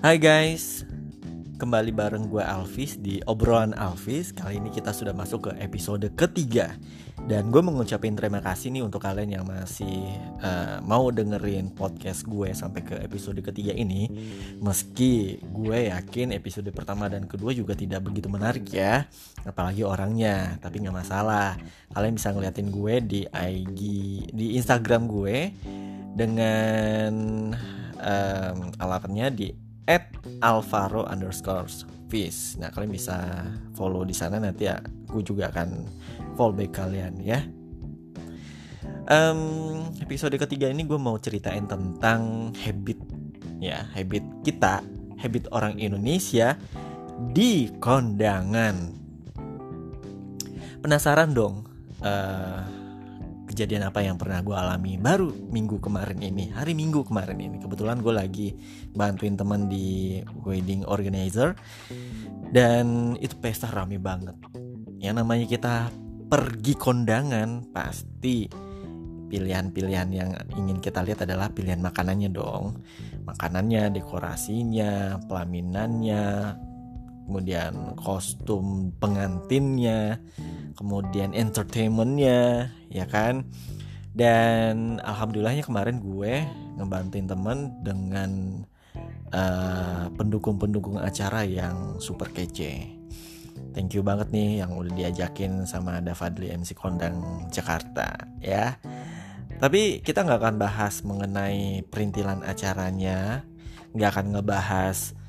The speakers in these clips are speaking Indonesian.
Hai guys, kembali bareng gue Alvis di obrolan Alvis. Kali ini kita sudah masuk ke episode ketiga dan gue mengucapkan terima kasih nih untuk kalian yang masih uh, mau dengerin podcast gue sampai ke episode ketiga ini. Meski gue yakin episode pertama dan kedua juga tidak begitu menarik ya, apalagi orangnya. Tapi nggak masalah, kalian bisa ngeliatin gue di IG, di Instagram gue dengan um, alamatnya di at alvaro underscore fish. Nah kalian bisa follow di sana nanti ya. Gue juga akan follow back kalian ya. Um, episode ketiga ini gue mau ceritain tentang habit ya habit kita, habit orang Indonesia di kondangan. Penasaran dong? Uh, kejadian apa yang pernah gue alami baru minggu kemarin ini hari minggu kemarin ini. Kebetulan gue lagi bantuin teman di wedding organizer dan itu pesta rame banget. Yang namanya kita pergi kondangan pasti pilihan-pilihan yang ingin kita lihat adalah pilihan makanannya dong. Makanannya dekorasinya pelaminannya kemudian kostum pengantinnya, kemudian entertainmentnya, ya kan? Dan alhamdulillahnya kemarin gue ngebantuin temen dengan uh, pendukung-pendukung acara yang super kece. Thank you banget nih yang udah diajakin sama Davadli MC Kondang Jakarta ya. Tapi kita nggak akan bahas mengenai perintilan acaranya, nggak akan ngebahas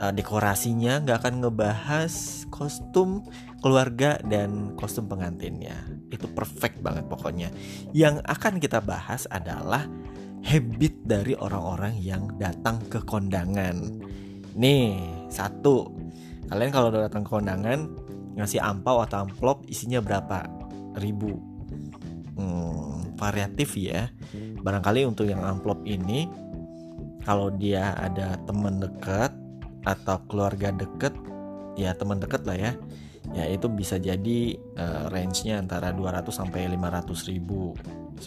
uh, dekorasinya nggak akan ngebahas kostum keluarga dan kostum pengantinnya. Itu perfect banget pokoknya. Yang akan kita bahas adalah habit dari orang-orang yang datang ke kondangan. Nih satu. Kalian kalau datang ke kondangan ngasih ampau atau amplop isinya berapa? Ribu. Hmm, variatif ya. Barangkali untuk yang amplop ini kalau dia ada temen dekat atau keluarga deket ya teman deket lah ya ya itu bisa jadi uh, range-nya antara 200 sampai 500 ribu.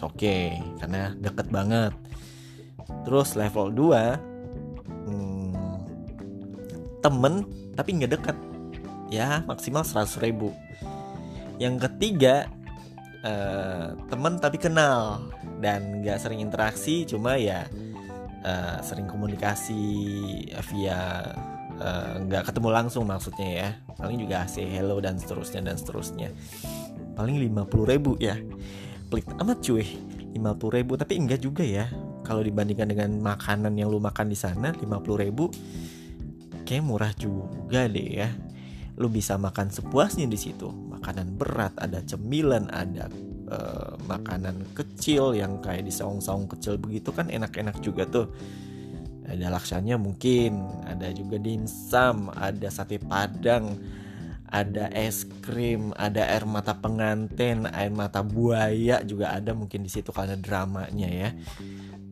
Oke okay, karena deket banget. Terus level 2 hmm, temen tapi nggak deket. Ya maksimal 100 ribu. Yang ketiga uh, temen tapi kenal. Dan nggak sering interaksi cuma ya uh, sering komunikasi via nggak uh, ketemu langsung maksudnya ya. Paling juga say hello dan seterusnya dan seterusnya. Paling 50 ribu ya. Pelit amat cuy 50 ribu. Tapi enggak juga ya. Kalau dibandingkan dengan makanan yang lu makan di sana 50 ribu kayak murah juga deh ya. Lu bisa makan sepuasnya di situ. Makanan berat ada cemilan ada uh, makanan kecil yang kayak di saung-saung kecil begitu kan enak-enak juga tuh ada laksanya mungkin ada juga dimsum ada sate padang ada es krim ada air mata pengantin air mata buaya juga ada mungkin di situ karena dramanya ya.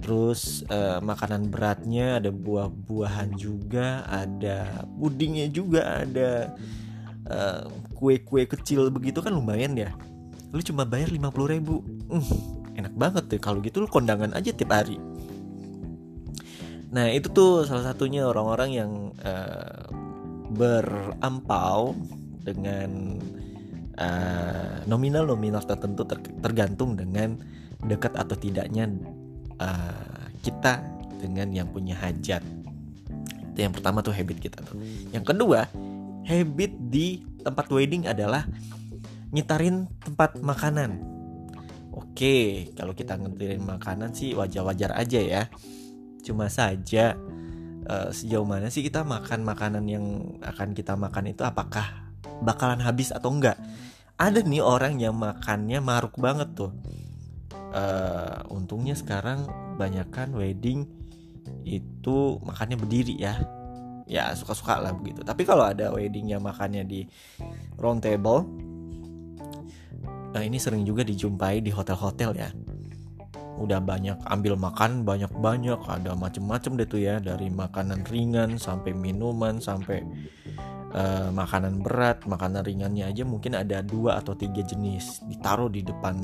Terus uh, makanan beratnya ada buah-buahan juga ada pudingnya juga ada eh, kue-kue kecil begitu kan lumayan ya. Lu cuma bayar 50 ribu. Hmm, enak banget tuh kalau gitu lu kondangan aja tiap hari nah itu tuh salah satunya orang-orang yang uh, berampau dengan uh, nominal-nominal tertentu ter tergantung dengan dekat atau tidaknya uh, kita dengan yang punya hajat itu yang pertama tuh habit kita tuh yang kedua habit di tempat wedding adalah nyitarin tempat makanan. Oke, kalau kita ngetirin makanan sih wajar-wajar aja ya. Cuma saja uh, sejauh mana sih kita makan makanan yang akan kita makan itu apakah bakalan habis atau enggak? Ada nih orang yang makannya maruk banget tuh. Uh, untungnya sekarang banyakkan wedding itu makannya berdiri ya ya suka-suka lah begitu tapi kalau ada wedding yang makannya di round table Nah ini sering juga dijumpai di hotel-hotel ya. Udah banyak ambil makan banyak-banyak, ada macem-macem deh tuh ya dari makanan ringan sampai minuman sampai uh, makanan berat, makanan ringannya aja mungkin ada dua atau tiga jenis ditaruh di depan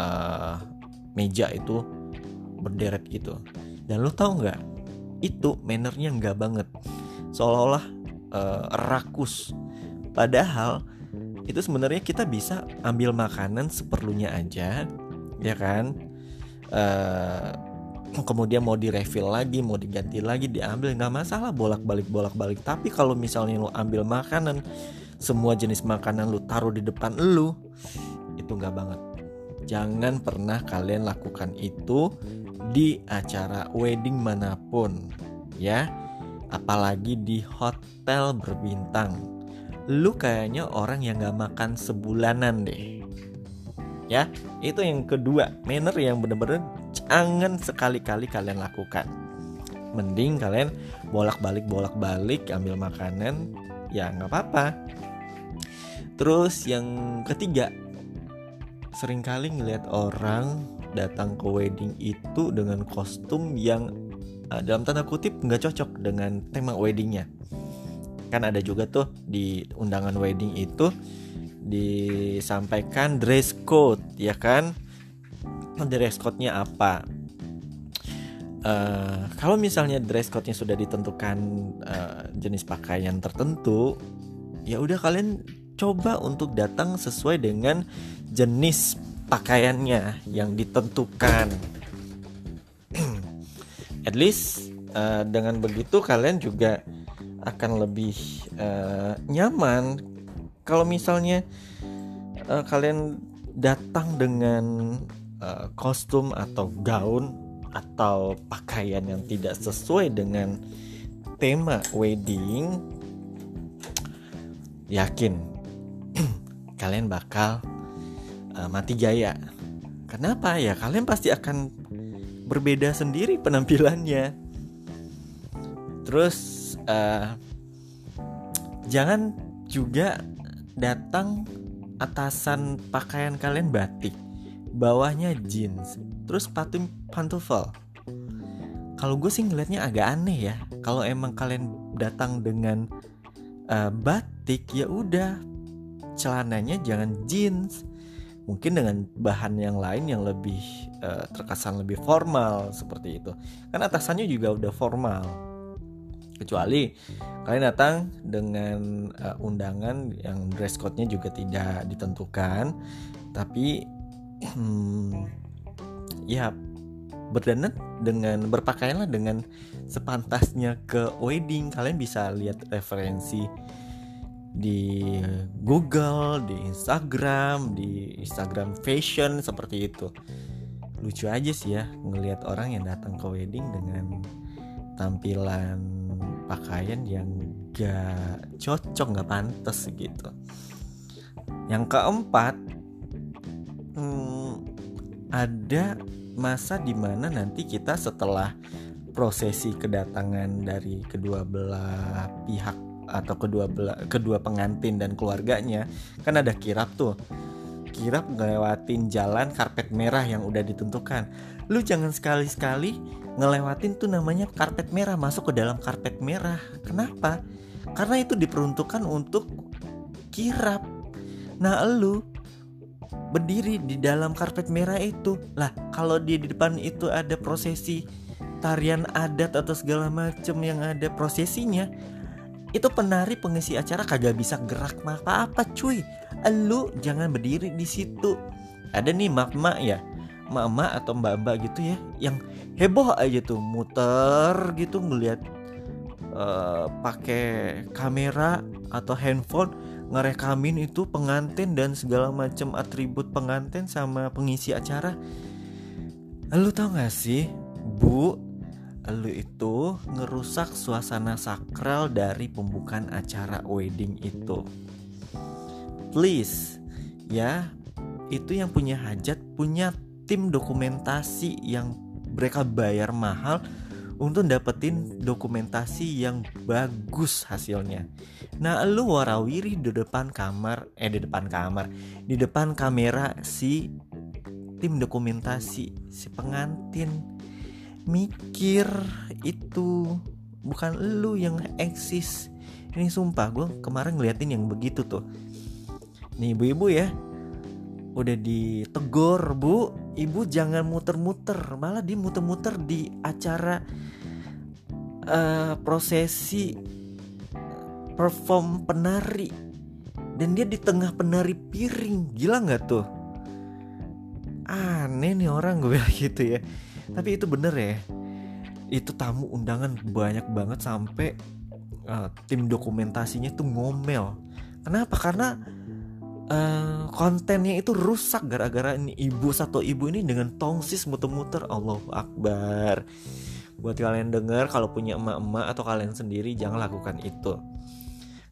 uh, meja itu berderet gitu. Dan lo tau nggak? Itu mannernya nggak banget. Seolah-olah uh, rakus. Padahal itu sebenarnya kita bisa ambil makanan seperlunya aja ya kan uh, kemudian mau direfill lagi mau diganti lagi diambil nggak masalah bolak balik bolak balik tapi kalau misalnya lo ambil makanan semua jenis makanan lu taruh di depan lu itu nggak banget. Jangan pernah kalian lakukan itu di acara wedding mana pun ya. Apalagi di hotel berbintang. Lu kayaknya orang yang nggak makan sebulanan deh ya itu yang kedua manner yang bener-bener jangan sekali-kali kalian lakukan. Mending kalian bolak-balik bolak-balik ambil makanan ya nggak apa-apa. Terus yang ketiga sering kali ngelihat orang datang ke wedding itu dengan kostum yang uh, dalam tanda kutip nggak cocok dengan tema weddingnya. Kan ada juga tuh di undangan wedding itu disampaikan dress code ya kan? Dress code-nya apa? Uh, kalau misalnya dress code-nya sudah ditentukan uh, jenis pakaian tertentu ya udah kalian coba untuk datang sesuai dengan jenis pakaiannya yang ditentukan. At least uh, dengan begitu kalian juga akan lebih uh, nyaman kalau misalnya uh, kalian datang dengan uh, kostum atau gaun atau pakaian yang tidak sesuai dengan tema wedding yakin kalian bakal uh, mati gaya kenapa? Ya kalian pasti akan berbeda sendiri penampilannya. Terus uh, jangan juga datang atasan pakaian kalian batik bawahnya jeans terus sepatu pantufel kalau gue sih ngelihatnya agak aneh ya. Kalau emang kalian datang dengan uh, batik ya udah. Celananya jangan jeans. Mungkin dengan bahan yang lain yang lebih uh, terkesan lebih formal seperti itu. Kan atasannya juga udah formal kecuali kalian datang dengan uh, undangan yang dress code-nya juga tidak ditentukan tapi hmm, ya berdandan dengan berpakaianlah dengan sepantasnya ke wedding kalian bisa lihat referensi di Google, di Instagram, di Instagram fashion seperti itu. Lucu aja sih ya ngelihat orang yang datang ke wedding dengan tampilan pakaian yang gak cocok gak pantas gitu. Yang keempat hmm, ada masa di mana nanti kita setelah prosesi kedatangan dari kedua belah pihak atau kedua belah, kedua pengantin dan keluarganya kan ada kirap tuh kirap ngelewatin jalan karpet merah yang udah ditentukan. Lu jangan sekali-sekali ngelewatin tuh namanya karpet merah masuk ke dalam karpet merah. Kenapa? Karena itu diperuntukkan untuk kirap. Nah lu berdiri di dalam karpet merah itu. Lah kalau di depan itu ada prosesi tarian adat atau segala macem yang ada prosesinya itu penari pengisi acara kagak bisa gerak apa apa cuy lu jangan berdiri di situ ada nih mak-mak ya mama atau mbak-mbak gitu ya yang heboh aja tuh muter gitu ngelihat uh, pakai kamera atau handphone ngerekamin itu pengantin dan segala macam atribut pengantin sama pengisi acara. Lu tau gak sih, Bu? Lu itu ngerusak suasana sakral dari pembukaan acara wedding itu. Please, ya, itu yang punya hajat punya tim dokumentasi yang mereka bayar mahal untuk dapetin dokumentasi yang bagus hasilnya. Nah, lu warawiri di depan kamar, eh di depan kamar, di depan kamera si tim dokumentasi, si pengantin mikir itu bukan lu yang eksis. Ini sumpah gue kemarin ngeliatin yang begitu tuh. Nih ibu-ibu ya, udah ditegur bu. Ibu jangan muter-muter malah dia muter-muter di acara uh, prosesi perform penari. Dan dia di tengah penari piring gila nggak tuh? Aneh nih orang gue bilang gitu ya. Tapi itu bener ya. Itu tamu undangan banyak banget sampai uh, tim dokumentasinya tuh ngomel. Kenapa? Karena uh, kontennya itu rusak gara-gara ini ibu satu ibu ini dengan tongsis muter-muter. Allah Akbar. Buat kalian dengar kalau punya emak-emak atau kalian sendiri jangan lakukan itu.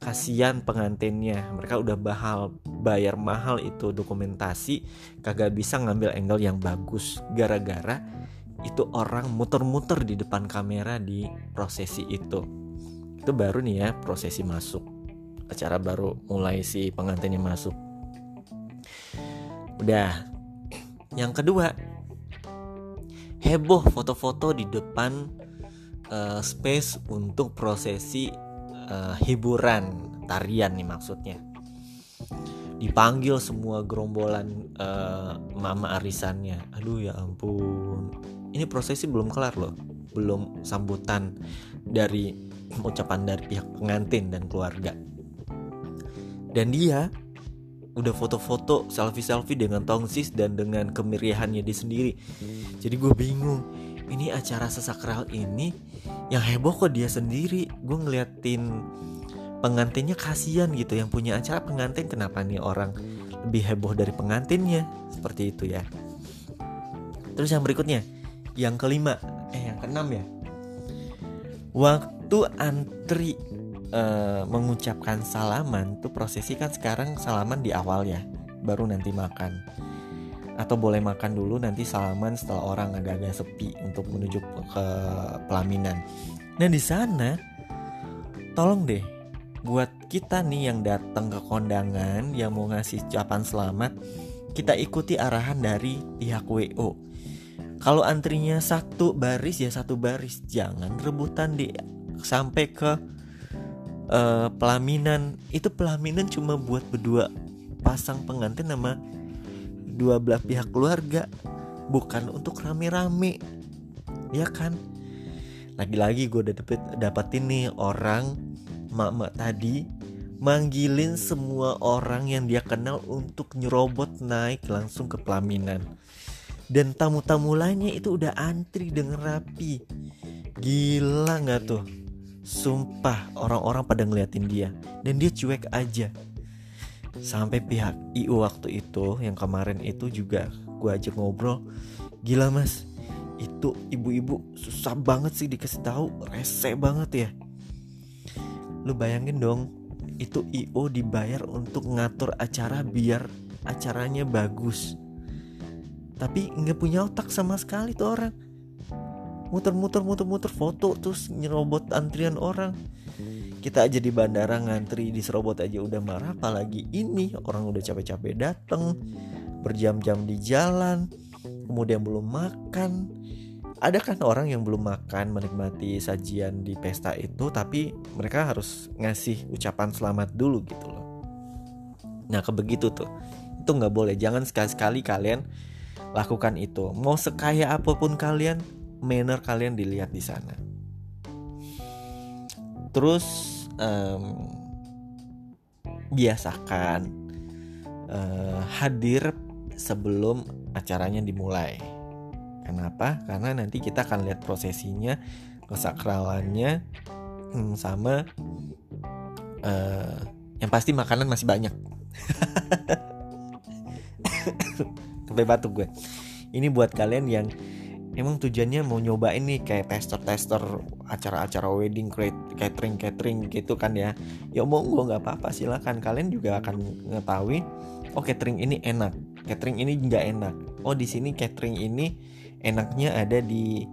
Kasihan pengantinnya. Mereka udah bahal bayar mahal itu dokumentasi kagak bisa ngambil angle yang bagus. Gara-gara itu orang muter-muter di depan kamera di prosesi itu. Itu baru nih ya prosesi masuk. Acara baru mulai si pengantinnya masuk udah. Yang kedua heboh foto-foto di depan uh, space untuk prosesi uh, hiburan tarian nih maksudnya. Dipanggil semua gerombolan uh, mama arisannya. Aduh ya ampun. Ini prosesi belum kelar loh. Belum sambutan dari ucapan dari pihak pengantin dan keluarga. Dan dia udah foto-foto selfie-selfie dengan tongsis dan dengan kemeriahannya di sendiri. Jadi gue bingung ini acara sesakral ini yang heboh kok dia sendiri? Gue ngeliatin pengantinnya kasihan gitu yang punya acara pengantin. Kenapa nih orang lebih heboh dari pengantinnya? Seperti itu ya. Terus yang berikutnya yang kelima eh yang keenam ya. Waktu antri uh, mengucapkan salaman tuh prosesi kan sekarang salaman di awal ya baru nanti makan atau boleh makan dulu nanti salaman setelah orang agak-agak sepi untuk menuju ke pelaminan. Nah di sana tolong deh buat kita nih yang datang ke kondangan yang mau ngasih ucapan selamat kita ikuti arahan dari pihak WO. Kalau antrinya satu baris ya satu baris, jangan rebutan di sampai ke uh, pelaminan. Itu pelaminan cuma buat berdua. Pasang pengantin sama dua belah pihak keluarga. Bukan untuk rame-rame. Ya kan? Lagi-lagi gue udah dapet dapetin nih orang mak-mak tadi manggilin semua orang yang dia kenal untuk nyerobot naik langsung ke pelaminan. Dan tamu-tamu lainnya itu udah antri dengan rapi. Gila nggak tuh sumpah orang-orang pada ngeliatin dia. Dan dia cuek aja. Sampai pihak IU waktu itu yang kemarin itu juga gue ajak ngobrol gila mas itu ibu-ibu susah banget sih dikasih tahu rese banget ya. Lu bayangin dong itu IO dibayar untuk ngatur acara biar acaranya bagus. Tapi nggak punya otak sama sekali tuh orang muter-muter muter-muter foto terus nyerobot antrian orang. Kita aja di bandara ngantri di serobot aja udah marah. Apalagi ini orang udah capek-capek dateng berjam-jam di jalan kemudian belum makan. Ada kan orang yang belum makan menikmati sajian di pesta itu tapi mereka harus ngasih ucapan selamat dulu gitu loh. Nah kebegitu tuh. Itu nggak boleh. Jangan sekali-sekali kalian lakukan itu. Mau sekaya apa pun kalian manner kalian dilihat di sana terus um, biasakan uh, hadir sebelum acaranya dimulai. Kenapa? Karena nanti kita akan lihat prosesinya, kesakralannya, hmm, sama uh, yang pasti makanan masih banyak. Sampai batuk gue. Ini buat kalian yang emang tujuannya mau nyoba ini kayak tester-tester acara-acara wedding catering catering gitu kan ya. Ya mau gue nggak apa-apa silakan. Kalian juga akan ngetahui oh catering ini enak catering ini nggak enak. Oh di sini catering ini enaknya ada di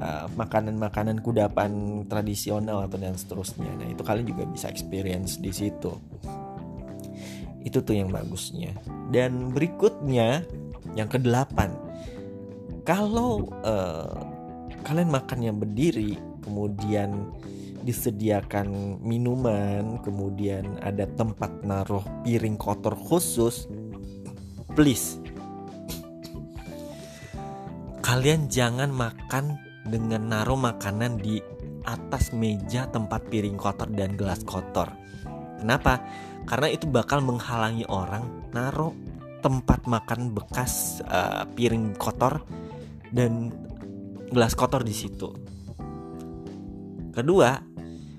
uh, makanan-makanan kudapan tradisional atau dan seterusnya. Nah itu kalian juga bisa experience di situ. Itu tuh yang bagusnya. Dan berikutnya yang kedelapan kalau uh, kalian makannya berdiri kemudian disediakan minuman kemudian ada tempat naruh piring kotor khusus please kalian jangan makan dengan naruh makanan di atas meja tempat piring kotor dan gelas kotor. Kenapa? Karena itu bakal menghalangi orang naruh tempat makan bekas uh, piring kotor dan gelas kotor di situ. Kedua,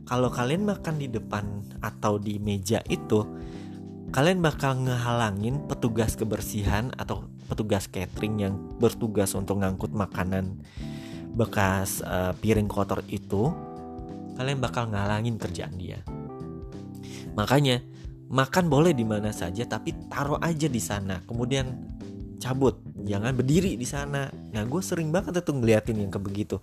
kalau kalian makan di depan atau di meja itu, kalian bakal ngehalangin petugas kebersihan atau petugas catering yang bertugas untuk ngangkut makanan bekas uh, piring kotor itu. Kalian bakal ngalangin kerjaan dia. Makanya makan boleh di mana saja tapi taruh aja di sana. Kemudian cabut jangan berdiri di sana nah gue sering banget tuh ngeliatin yang kayak begitu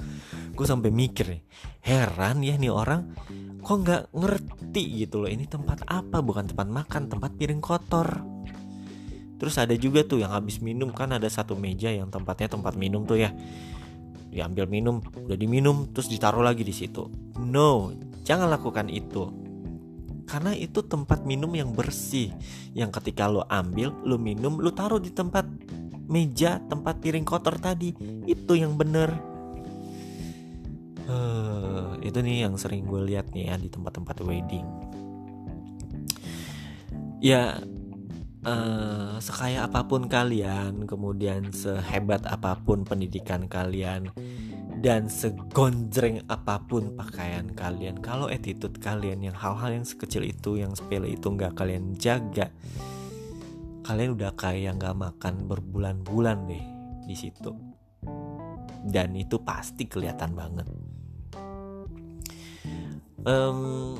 gue sampai mikir heran ya nih orang kok nggak ngerti gitu loh ini tempat apa bukan tempat makan tempat piring kotor Terus ada juga tuh yang habis minum kan ada satu meja yang tempatnya tempat minum tuh ya. Diambil minum, udah diminum terus ditaruh lagi di situ. No, jangan lakukan itu. Karena itu tempat minum yang bersih Yang ketika lo ambil, lo minum, lo taruh di tempat meja, tempat piring kotor tadi. Itu yang bener. Uh, Itu nih yang sering gue lihat nih ya di tempat-tempat wedding. Ya uh, sekaya apa pun kalian, kemudian sehebat apa pun pendidikan kalian, dan segonjreng apa pun pakaian kalian, kalau attitude kalian yang hal-hal yang sekecil itu, yang sepele itu nggak kalian jaga, kalian udah kayak nggak makan berbulan-bulan deh di situ. Dan itu pasti kelihatan banget. Um,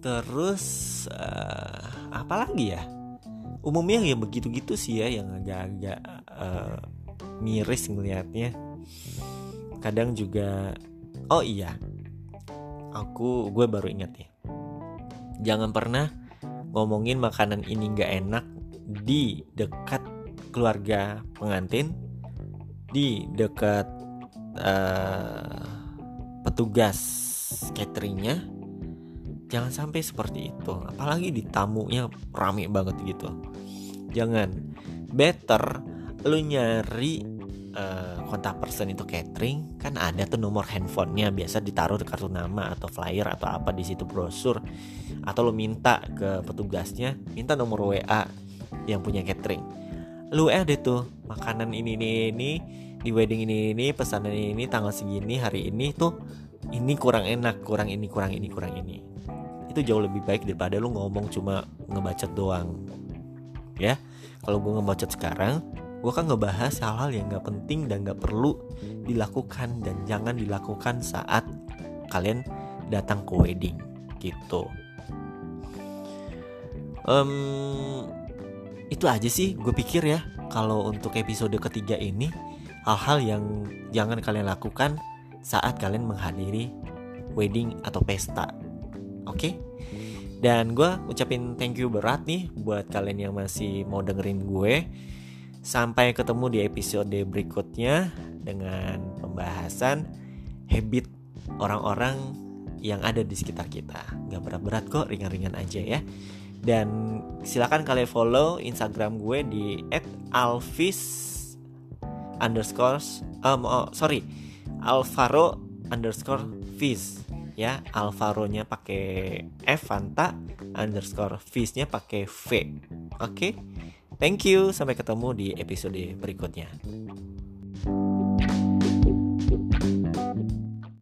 terus uh, apa lagi ya? umumnya ya begitu-gitu sih ya yang agak-agak uh, miris ngelihatnya kadang juga oh iya aku gue baru ingat ya jangan pernah ngomongin makanan ini nggak enak di dekat keluarga pengantin di dekat uh, petugas cateringnya. Jangan sampai seperti itu. Apalagi di tamunya rame banget gitu. Jangan. Better lu nyari uh, kontak person itu catering. Kan ada tuh nomor handphonenya. Biasa ditaruh di kartu nama atau flyer atau apa di situ brosur. Atau lu minta ke petugasnya minta nomor WA yang punya catering. Lu ada tuh makanan ini ini ini di wedding ini ini pesanan ini, ini tanggal segini hari ini tuh ini kurang enak kurang ini kurang ini kurang ini. Itu jauh lebih baik daripada lu ngomong cuma ngebacot doang. Ya kalau gue ngebacot sekarang gue kan ngebahas hal-hal yang gak penting dan gak perlu dilakukan dan jangan dilakukan saat kalian datang ke wedding gitu. Um, itu aja sih gue pikir ya. Kalau untuk episode ketiga ini hal-hal yang jangan kalian lakukan saat kalian menghadiri wedding atau pesta. Oke? Okay? dan gue ucapin thank you berat nih buat kalian yang masih mau dengerin gue. Sampai ketemu di episode berikutnya dengan pembahasan habit orang-orang yang ada di sekitar kita. Gak berat-berat kok ringan-ringan aja ya dan silakan kalian follow instagram gue di @alvis underscore um, oh, sorry alvaro underscore fish ya. Alvaro-nya pakai F Fanta underscore Fish-nya pakai V. Oke? Okay? thank you. Sampai ketemu di episode berikutnya